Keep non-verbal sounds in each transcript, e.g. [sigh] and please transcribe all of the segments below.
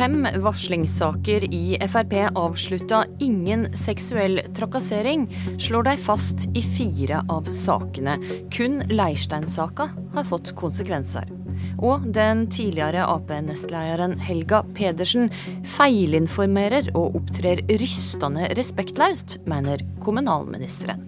fem varslingssaker i Frp avslutta ingen seksuell trakassering, slår de fast i fire av sakene. Kun Leirstein-saka har fått konsekvenser. Og den tidligere Ap-nestlederen Helga Pedersen feilinformerer og opptrer rystende respektløst, mener kommunalministeren.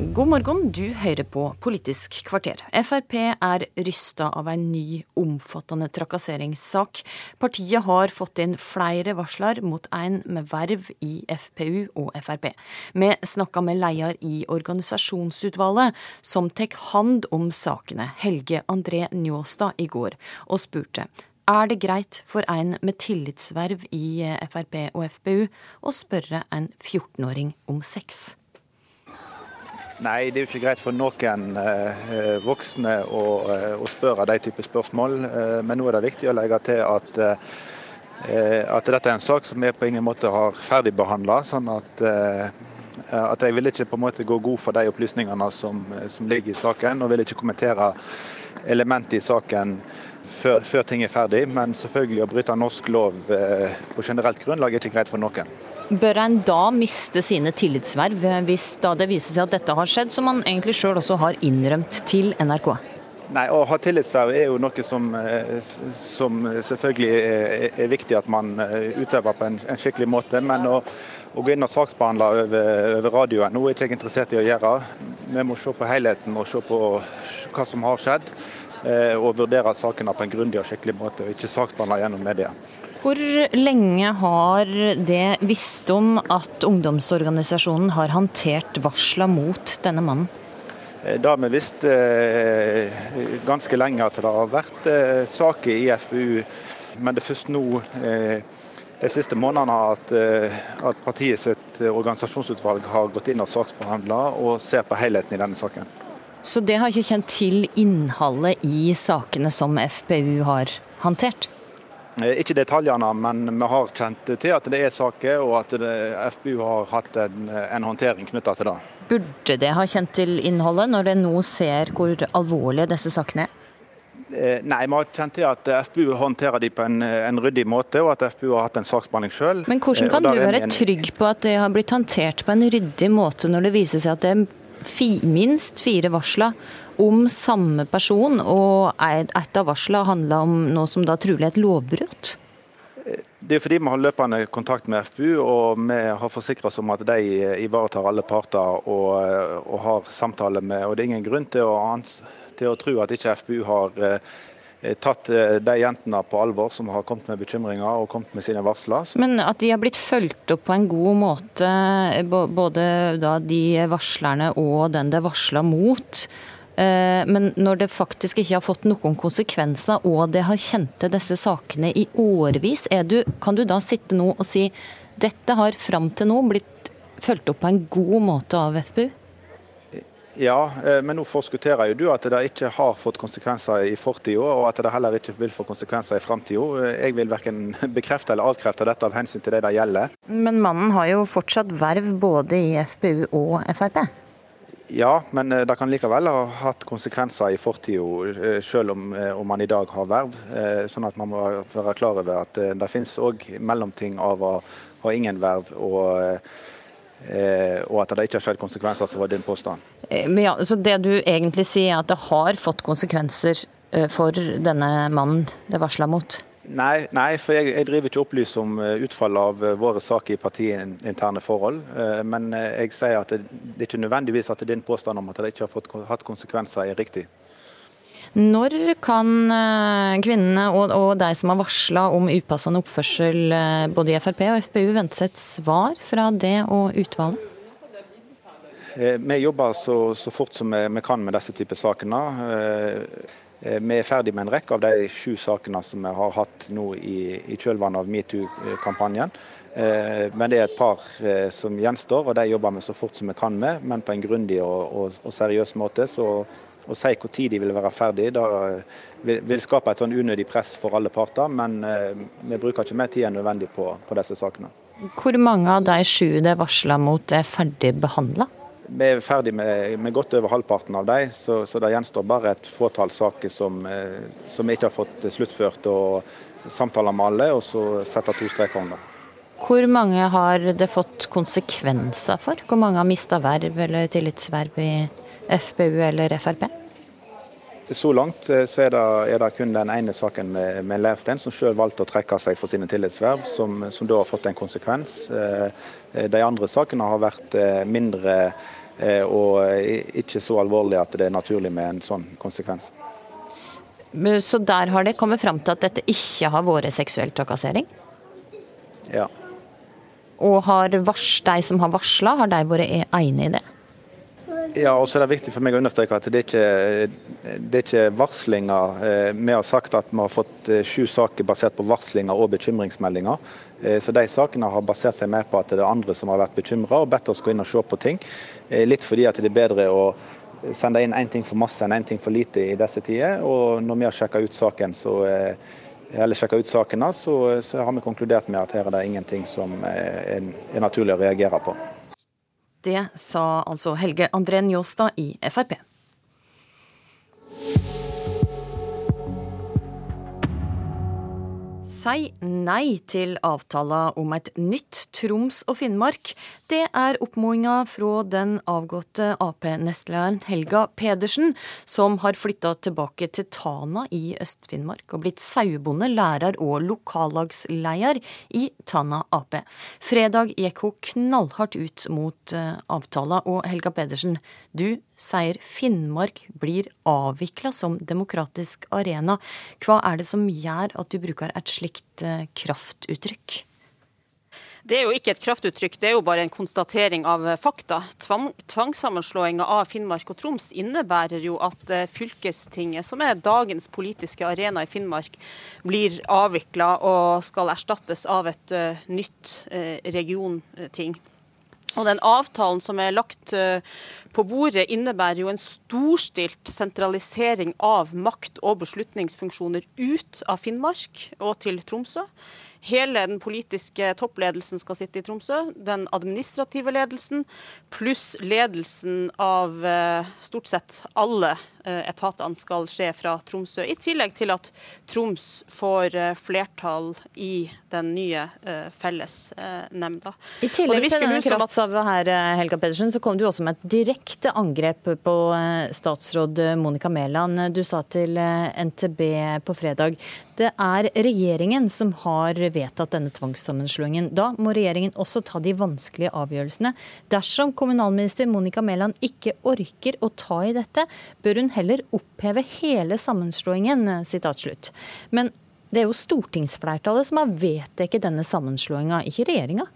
God morgen, du hører på Politisk kvarter. Frp er rysta av en ny, omfattende trakasseringssak. Partiet har fått inn flere varsler mot en med verv i FPU og Frp. Vi snakka med leder i organisasjonsutvalget, som tar hand om sakene, Helge André Njåstad, i går, og spurte er det greit for en med tillitsverv i Frp og FPU å spørre en 14-åring om sex? Nei, det er jo ikke greit for noen eh, voksne å, eh, å, spørre de typer spørsmål. Eh, men nå er det viktig å legge til at, eh, at dette er en sak som vi på ingen måte har ferdigbehandla. Sånn at, eh, at, jeg vil ikke på en måte gå god for de opplysningene som, som ligger i saken, og vil ikke kommentere element i saken før, før, ting er ferdig. Men selvfølgelig å bryte norsk lov eh, på generelt grunnlag er ikke greit for noen. Bør en da miste sine tillitsverv hvis da det viser seg at dette har skjedd, som man egentlig sjøl også har innrømt til NRK? Nei, Å ha tillitsverv er jo noe som, eh, som selvfølgelig er, er, viktig at man eh, utøver på en, en skikkelig måte. Men å, å, gå inn og saksbehandle over, over radioen nå er ikke jeg interessert i å gjøre. Vi må se på helheten og se på hva som har skjedd. Eh, og vurdere sakene på en grundig og skikkelig måte, og ikke saksbehandle gjennom media. Hvor lenge har det visst om at ungdomsorganisasjonen har håndtert varsla mot denne mannen? Det har vi visste eh, ganske lenge at det har vært eh, saker i FBU, men det er først nå de siste månedene at, at partiet sitt organisasjonsutvalg har gått inn og saksbehandla og ser på helheten i denne saken. Så det har ikke kjent til innholdet i sakene som FPU har håndtert? Eh, ikke detaljene, men vi har kjent til at det er saker, og at FpU har hatt en, en håndtering knytta til det. Burde det ha kjent til innholdet, når det nå ser hvor alvorlige disse sakene er? Eh, nei, vi har kjent til at FBU håndterer de på en, en ryddig måte, og at FBU har hatt en saksbehandling sjøl. Men hvordan eh, kan du være trygg på at det har blitt håndtert på en ryddig måte, når det viser seg at det er fi, minst fire varsler om samme person, og et av varslene handla om noe som da trolig er et lovbrudd? Det er fordi vi har løpende kontakt med FPU, og vi har forsikret oss om at de ivaretar alle parter og, og har samtaler med og Det er ingen grunn til å, til å tro at ikke FPU har eh, tatt eh, de jentene på alvor som har kommet med bekymringer og kommet med sine varsler. Men at de har blitt fulgt opp på en god måte, både da de varslerne og den det varsla mot, Eh, men når det faktisk ikke har fått noen konsekvenser, og det har kjent til disse sakene i årevis, du, kan du da sitte nå og si dette har fram til nå blitt fulgt opp på en god måte av FPU? Ja, eh, men nå forskutterer jo du at det ikke har fått konsekvenser i fortida, og at det heller ikke vil få konsekvenser i framtida. Eh, jeg vil verken [laughs] bekrefte eller avkrefte dette av hensyn til det det gjelder. Men mannen har jo fortsatt verv både i FPU og Frp? Ja, men eh, det kan likevel ha hatt konsekvenser i fortida, selv om, om, man i dag har verv. Sånn at man må være klar over at det finnes òg mellomting av å ha ingen verv og, og at det ikke har skjedd konsekvenser, som var din påstand. Ja, så Det du egentlig sier er at det har fått konsekvenser for denne mannen det varsla mot? Nei, nei, for jeg, jeg, driver ikke opplyst om eh, utfallet av eh, våre saker i partiinterne forhold. Eh, men jeg sier at det, det er ikke nødvendigvis at din påstand om at det ikke har fått, hatt konsekvenser, er riktig. Når kan kvinnene og, og de som har varsla om upassende oppførsel både i Frp og FpU, vente seg et svar fra det og utvalget? Vi jobber så, så fort som vi, kan med disse typer sakene. Eh, vi er ferdig med en rekke av de sju sakene som vi har hatt nå i, i kjølvannet av metoo-kampanjen. Eh, men det er et par eh, som gjenstår, og de jobber vi så fort som vi kan med. Men på en grundig og, og, og seriøs måte. Så å si tid de vil være ferdig, da vil, skape et sånn unødig press for alle parter. Men vi bruker ikke mer tid enn nødvendig på, på disse sakene. Hvor mange av de sju det er varsla mot er ferdig behandla? Vi er ferdig med, med, godt over halvparten av dem, så, så, det gjenstår bare et fåtall saker som, eh, som vi ikke har fått sluttført. og samtaler med alle og så setter to streker under. Hvor mange har det fått konsekvenser for? Hvor mange har mista verv eller tillitsverv i FPU eller Frp? Så langt eh, så er, det, er det kun den ene saken med, med Leirstein som selv valgte å trekke seg for sine tillitsverv, som, som da har fått en konsekvens. Eh, de andre sakene har vært eh, mindre og ikke så alvorlige at det er naturlig med en sånn konsekvens. Så der har det kommet fram til at dette ikke har vært seksuell trakassering? Ja. Og har vars, de som har varsla, har de vært enige i det? Ja, og så er det viktig for meg å understreke at det er ikke, det er ikke varslinger. Eh, vi har sagt at vi har fått eh, sju saker basert på varslinger og bekymringsmeldinger. Eh, så de sakene har basert seg mer på at det er andre som har vært bekymra og bedt oss gå inn og se på ting. Litt fordi at det er bedre å sende inn én ting for masse enn én ting for lite i disse tider. Og når vi har sjekka ut saken, så eller ut sakene, så, så, har vi konkludert med at her er det ingenting som er, er naturlig å reagere på. Det sa altså Helge André Njåstad i Frp. Si nei til avtala om et nytt Troms og Finnmark. Det er oppfordringa fra den avgåtte Ap-nestlederen Helga Pedersen, som har flytta tilbake til Tana i Øst-Finnmark og blitt sauebonde, lærer og lokallagsleder i Tana Ap. Fredag gikk hun knallhardt ut mot avtalen, avtala, og Helga Pedersen, du sier Finnmark blir avvikla som demokratisk arena. Hva er det som gjør at du bruker et slikt eh, kraftuttrykk? Det er jo ikke et kraftuttrykk, det er jo bare en konstatering av eh, fakta. Tvang, tvangssammenslåinga av Finnmark og Troms innebærer jo at eh, fylkestinget, som er dagens politiske arena i Finnmark, blir avvikla og skal erstattes av et nytt regionting. Og den avtalen som er lagt eh, på bordet, innebærer jo en storstilt sentralisering av makt og beslutningsfunksjoner ut av Finnmark og til Tromsø. Hele den politiske toppledelsen skal sitte i Tromsø. Den administrative ledelsen pluss ledelsen av eh, stort sett alle Eh, etatene skal skje fra Tromsø. I tillegg til at Troms får eh, flertall i den nye fellesnemnda. I tillegg til denne kraftsalva her, Helga Pedersen, så kom du også med et direkte angrep på statsråd Monica Mæland. Du sa til NTB på fredag det er regjeringen som har vedtatt denne tvangssammenslåingen. Da må regjeringen også ta de vanskelige avgjørelsene. Dersom kommunalminister Monica Mæland ikke orker å ta i dette, bør hun heller oppheve hele sammenslåingen. slutt. Men det er jo stortingsflertallet som har vedtatt denne sammenslåinga, ikke regjeringa?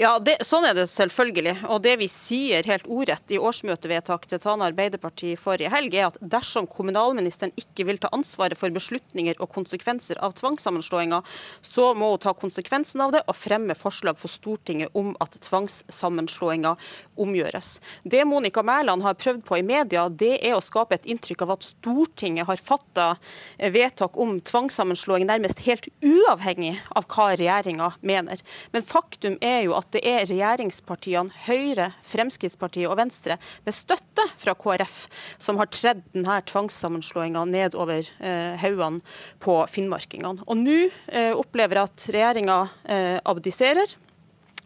Ja, det, Sånn er det selvfølgelig. Og det vi sier helt ordrett i årsmøtevedtak til Tana Arbeiderparti forrige helg, er at dersom kommunalministeren ikke vil ta ansvaret for beslutninger og konsekvenser av tvangssammenslåinga, så må hun ta konsekvensen av det og fremme forslag for Stortinget om at tvangssammenslåinga omgjøres. Det Monica Mæland har prøvd på i media, det er å skape et inntrykk av at Stortinget har fatta vedtak om tvangssammenslåing nærmest helt uavhengig av hva regjeringa mener. Men faktum er er jo at det er regjeringspartiene Høyre, Fremskrittspartiet og Venstre med støtte fra KrF som har tredd denne tvangssammenslåinga nedover eh, haugene på finnmarkingene. Og nå eh, opplever jeg at regjeringa eh, abdiserer.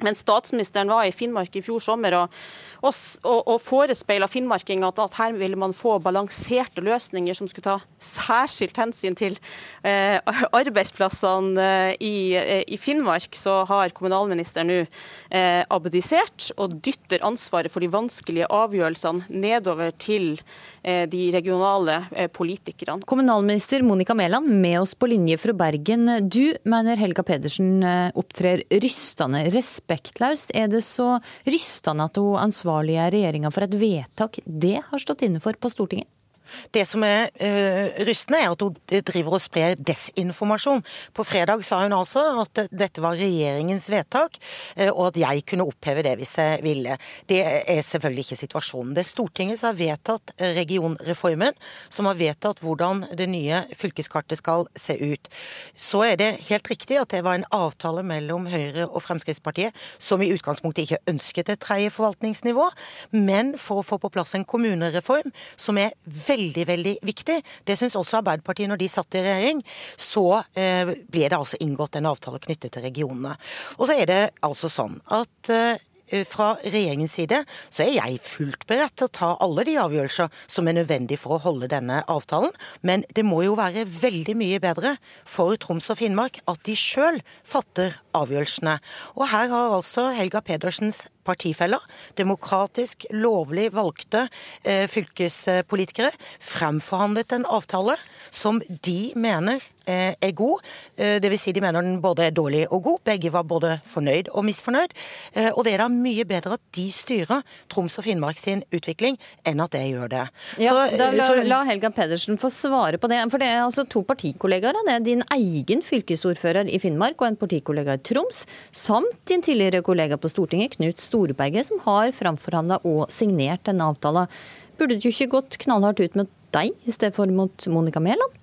Men statsministeren var i Finnmark i fjor sommer og, og, og forespeila finnmarkinger at, at, her ville man få balanserte løsninger som skulle ta særskilt hensyn til eh, arbeidsplassene eh, i, eh, i, Finnmark. Så har kommunalministeren nå eh, abdisert og dytter ansvaret for de vanskelige avgjørelsene nedover til de regionale politikerne. Kommunalminister Monica Mæland, med oss på linje fra Bergen. Du mener Helga Pedersen opptrer rystende. Respekt respektløst er det så rystende at hun ansvarlige regjeringa for et vedtak det har stått inne for på Stortinget? Det som er uh, rystende, er at hun driver og sprer desinformasjon. På fredag sa hun altså at dette var regjeringens vedtak, uh, og at jeg kunne oppheve det hvis jeg ville. Det er selvfølgelig ikke situasjonen. Det er Stortinget som har vedtatt regionreformen, som har vedtatt hvordan det nye fylkeskartet skal se ut. Så er det helt riktig at det var en avtale mellom Høyre og Fremskrittspartiet, som i utgangspunktet ikke ønsket et tredje forvaltningsnivå, men for å få på plass en kommunereform som er veldig veldig, veldig viktig. Det syns også Arbeiderpartiet når de satt i regjering. Så eh, ble det altså inngått en avtale knyttet til regionene. Og så er det altså sånn at eh, fra regjeringens side så er jeg fullt beredt til å ta alle de avgjørelser som er nødvendig for å holde denne avtalen, men det må jo være veldig mye bedre for Troms og Finnmark at de sjøl fatter avgjørelsene. Og her har altså Helga Pedersens partifeller, demokratisk, lovlig valgte eh, fylkespolitikere, fremforhandlet en avtale som de mener eh, er god. Eh, Dvs. Si de mener den både er dårlig og god. Begge var både fornøyd og misfornøyd. Og det er da mye bedre at de styrer Troms og Finnmark sin utvikling, enn at jeg gjør det. Ja, så, da la, så, la, Helga Pedersen få svare på det. For det er altså to partikollegaer. Det er din egen fylkesordfører i Finnmark og en partikollega i Troms, samt din tidligere kollega på Stortinget, Knut Storberget, som har framforhandla og signert denne avtalen. Burde du ikke gått knallhardt ut med deg i stedet for mot Monica Mæland?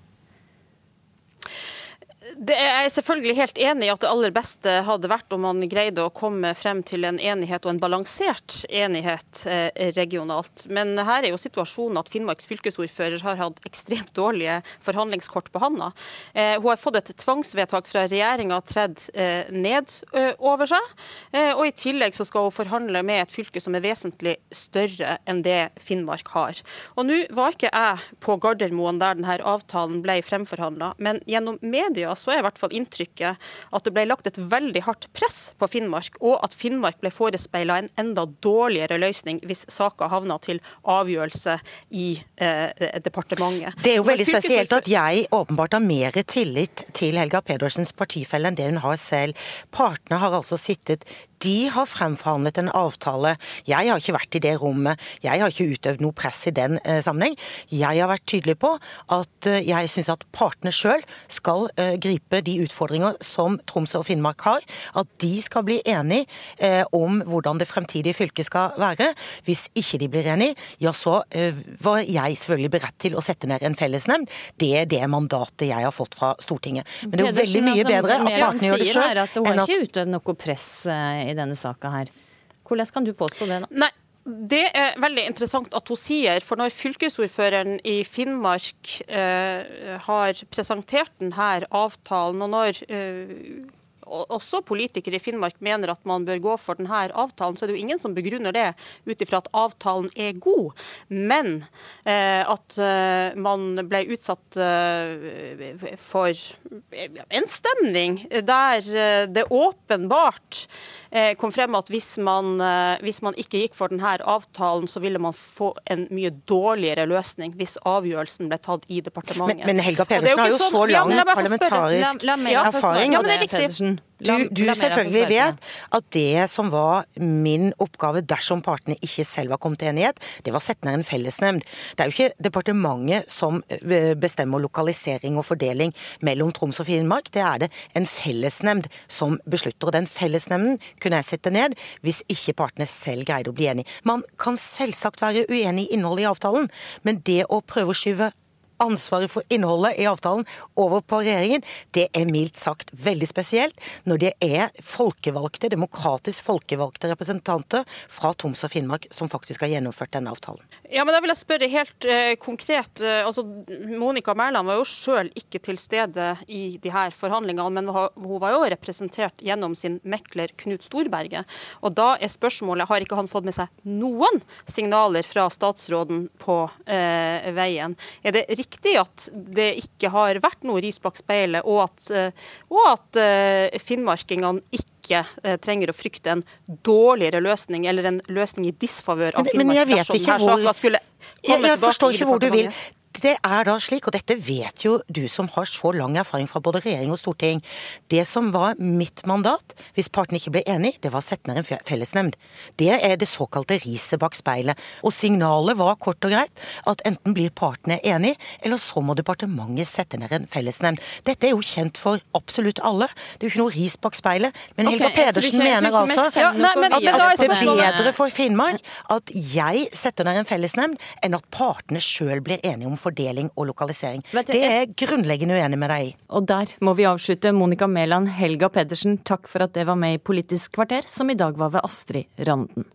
Det er jeg selvfølgelig helt enig i at det aller beste hadde vært om man greide å komme frem til en enighet og en balansert enighet eh, regionalt. Men her er jo situasjonen at Finnmarks fylkesordfører har hatt ekstremt dårlige forhandlingskort på handa. Eh, hun har fått et tvangsvedtak fra regjeringa tredd eh, ned over seg. Og i tillegg så skal hun forhandle med et fylke som er vesentlig større enn det Finnmark har. Og nå var ikke jeg på Gardermoen der denne avtalen ble fremforhandla, men gjennom media så er i hvert fall inntrykket at det ble lagt et veldig hardt press på Finnmark, og at Finnmark ble forespeila en enda dårligere løsning hvis saka havna til avgjørelse i eh, departementet. Det er jo veldig spesielt at jeg åpenbart har mer tillit til Helga Pedersens partifelle enn det hun har selv. Partene har altså sittet de har fremforhandlet en avtale. Jeg har ikke vært i det rommet. Jeg har ikke utøvd noe press i den eh, sammenheng. Jeg har vært tydelig på at eh, jeg syns at partene sjøl skal eh, gripe de utfordringer som Troms og Finnmark har. At de skal bli enige eh, om hvordan det fremtidige fylket skal være. Hvis ikke de blir enige, ja så eh, var jeg selvfølgelig beredt til å sette ned en fellesnemnd. Det er det mandatet jeg har fått fra Stortinget. Men det er jo veldig mye bedre at partene gjør det sjøl. Hun har ikke utøvd noe press eh, i denne saka her. Hvordan kan du påstå det? da? Nei. Det er veldig interessant at hun sier, for når fylkesordføreren i Finnmark eh, har presentert denne avtalen, og når eh, også politikere i Finnmark mener at man bør gå for denne avtalen, så er det jo ingen som begrunner det ut ifra at avtalen er god. Men eh, at eh, man ble utsatt eh, for en stemning der eh, det åpenbart eh, kom frem at hvis man, eh, hvis man ikke gikk for denne avtalen, så ville man få en mye dårligere løsning hvis avgjørelsen ble tatt i departementet. Men, men Helga Pedersen har jo så lang ja, parlamentarisk la, la erfaring. Ja, men det er riktig. Du, du selvfølgelig vet at det som var min oppgave dersom partene ikke selv var kommet til enighet, det var å sette ned en fellesnemnd. Det er jo ikke departementet som eh, bestemmer lokalisering og fordeling mellom Troms og Finnmark, det er det en fellesnemnd som beslutter. Og den fellesnemnden kunne jeg sette ned hvis ikke partene selv greide å bli enige. Man kan selvsagt være uenig i innholdet i avtalen, men det å prøve å skyve ansvaret for innholdet i avtalen over på regjeringen, det er mildt sagt veldig spesielt når det er folkevalgte, demokratisk folkevalgte representanter fra Troms og Finnmark som faktisk har gjennomført denne avtalen. Ja, men da vil jeg spørre helt eh, konkret. Uh, altså, Monica Mæland var jo sjøl ikke til stede i de her forhandlingene, men hun var jo representert gjennom sin mekler Knut Storberget. Og da er spørsmålet, har ikke han fått med seg noen signaler fra statsråden på eh, veien? Er det riktig riktig at det ikke har vært noe ris bak speilet, og at, eh, og at uh, finnmarkingene ikke uh, trenger å frykte en dårligere løsning, eller en løsning i disfavør av Finnmark. Men jeg vet ikke hvor... Jeg, jeg forstår ikke hvor du vil. Det er da slik, og dette vet jo du som har så lang erfaring fra både regjering og storting, det som var mitt mandat, hvis partene ikke ble enige, det var å sette ned en fellesnemnd. Det er det såkalte riset bak speilet. Og signalet var kort og greit at enten blir partene enige, eller så må departementet sette ned en fellesnemnd. Dette er jo kjent for absolutt alle. Det er jo ikke noe ris bak speilet. Men Helga okay, Pedersen mener altså ja, nei, men, at, at det er bedre for Finnmark at jeg setter ned en fellesnemnd, enn at partene sjøl blir enige om fordeling og lokalisering. Det er jeg grunnleggende uenig med deg i. Og der må vi avslutte. Monica Mæland, Helga Pedersen, takk for at det var med i Politisk kvarter, som i dag var ved Astrid Randen.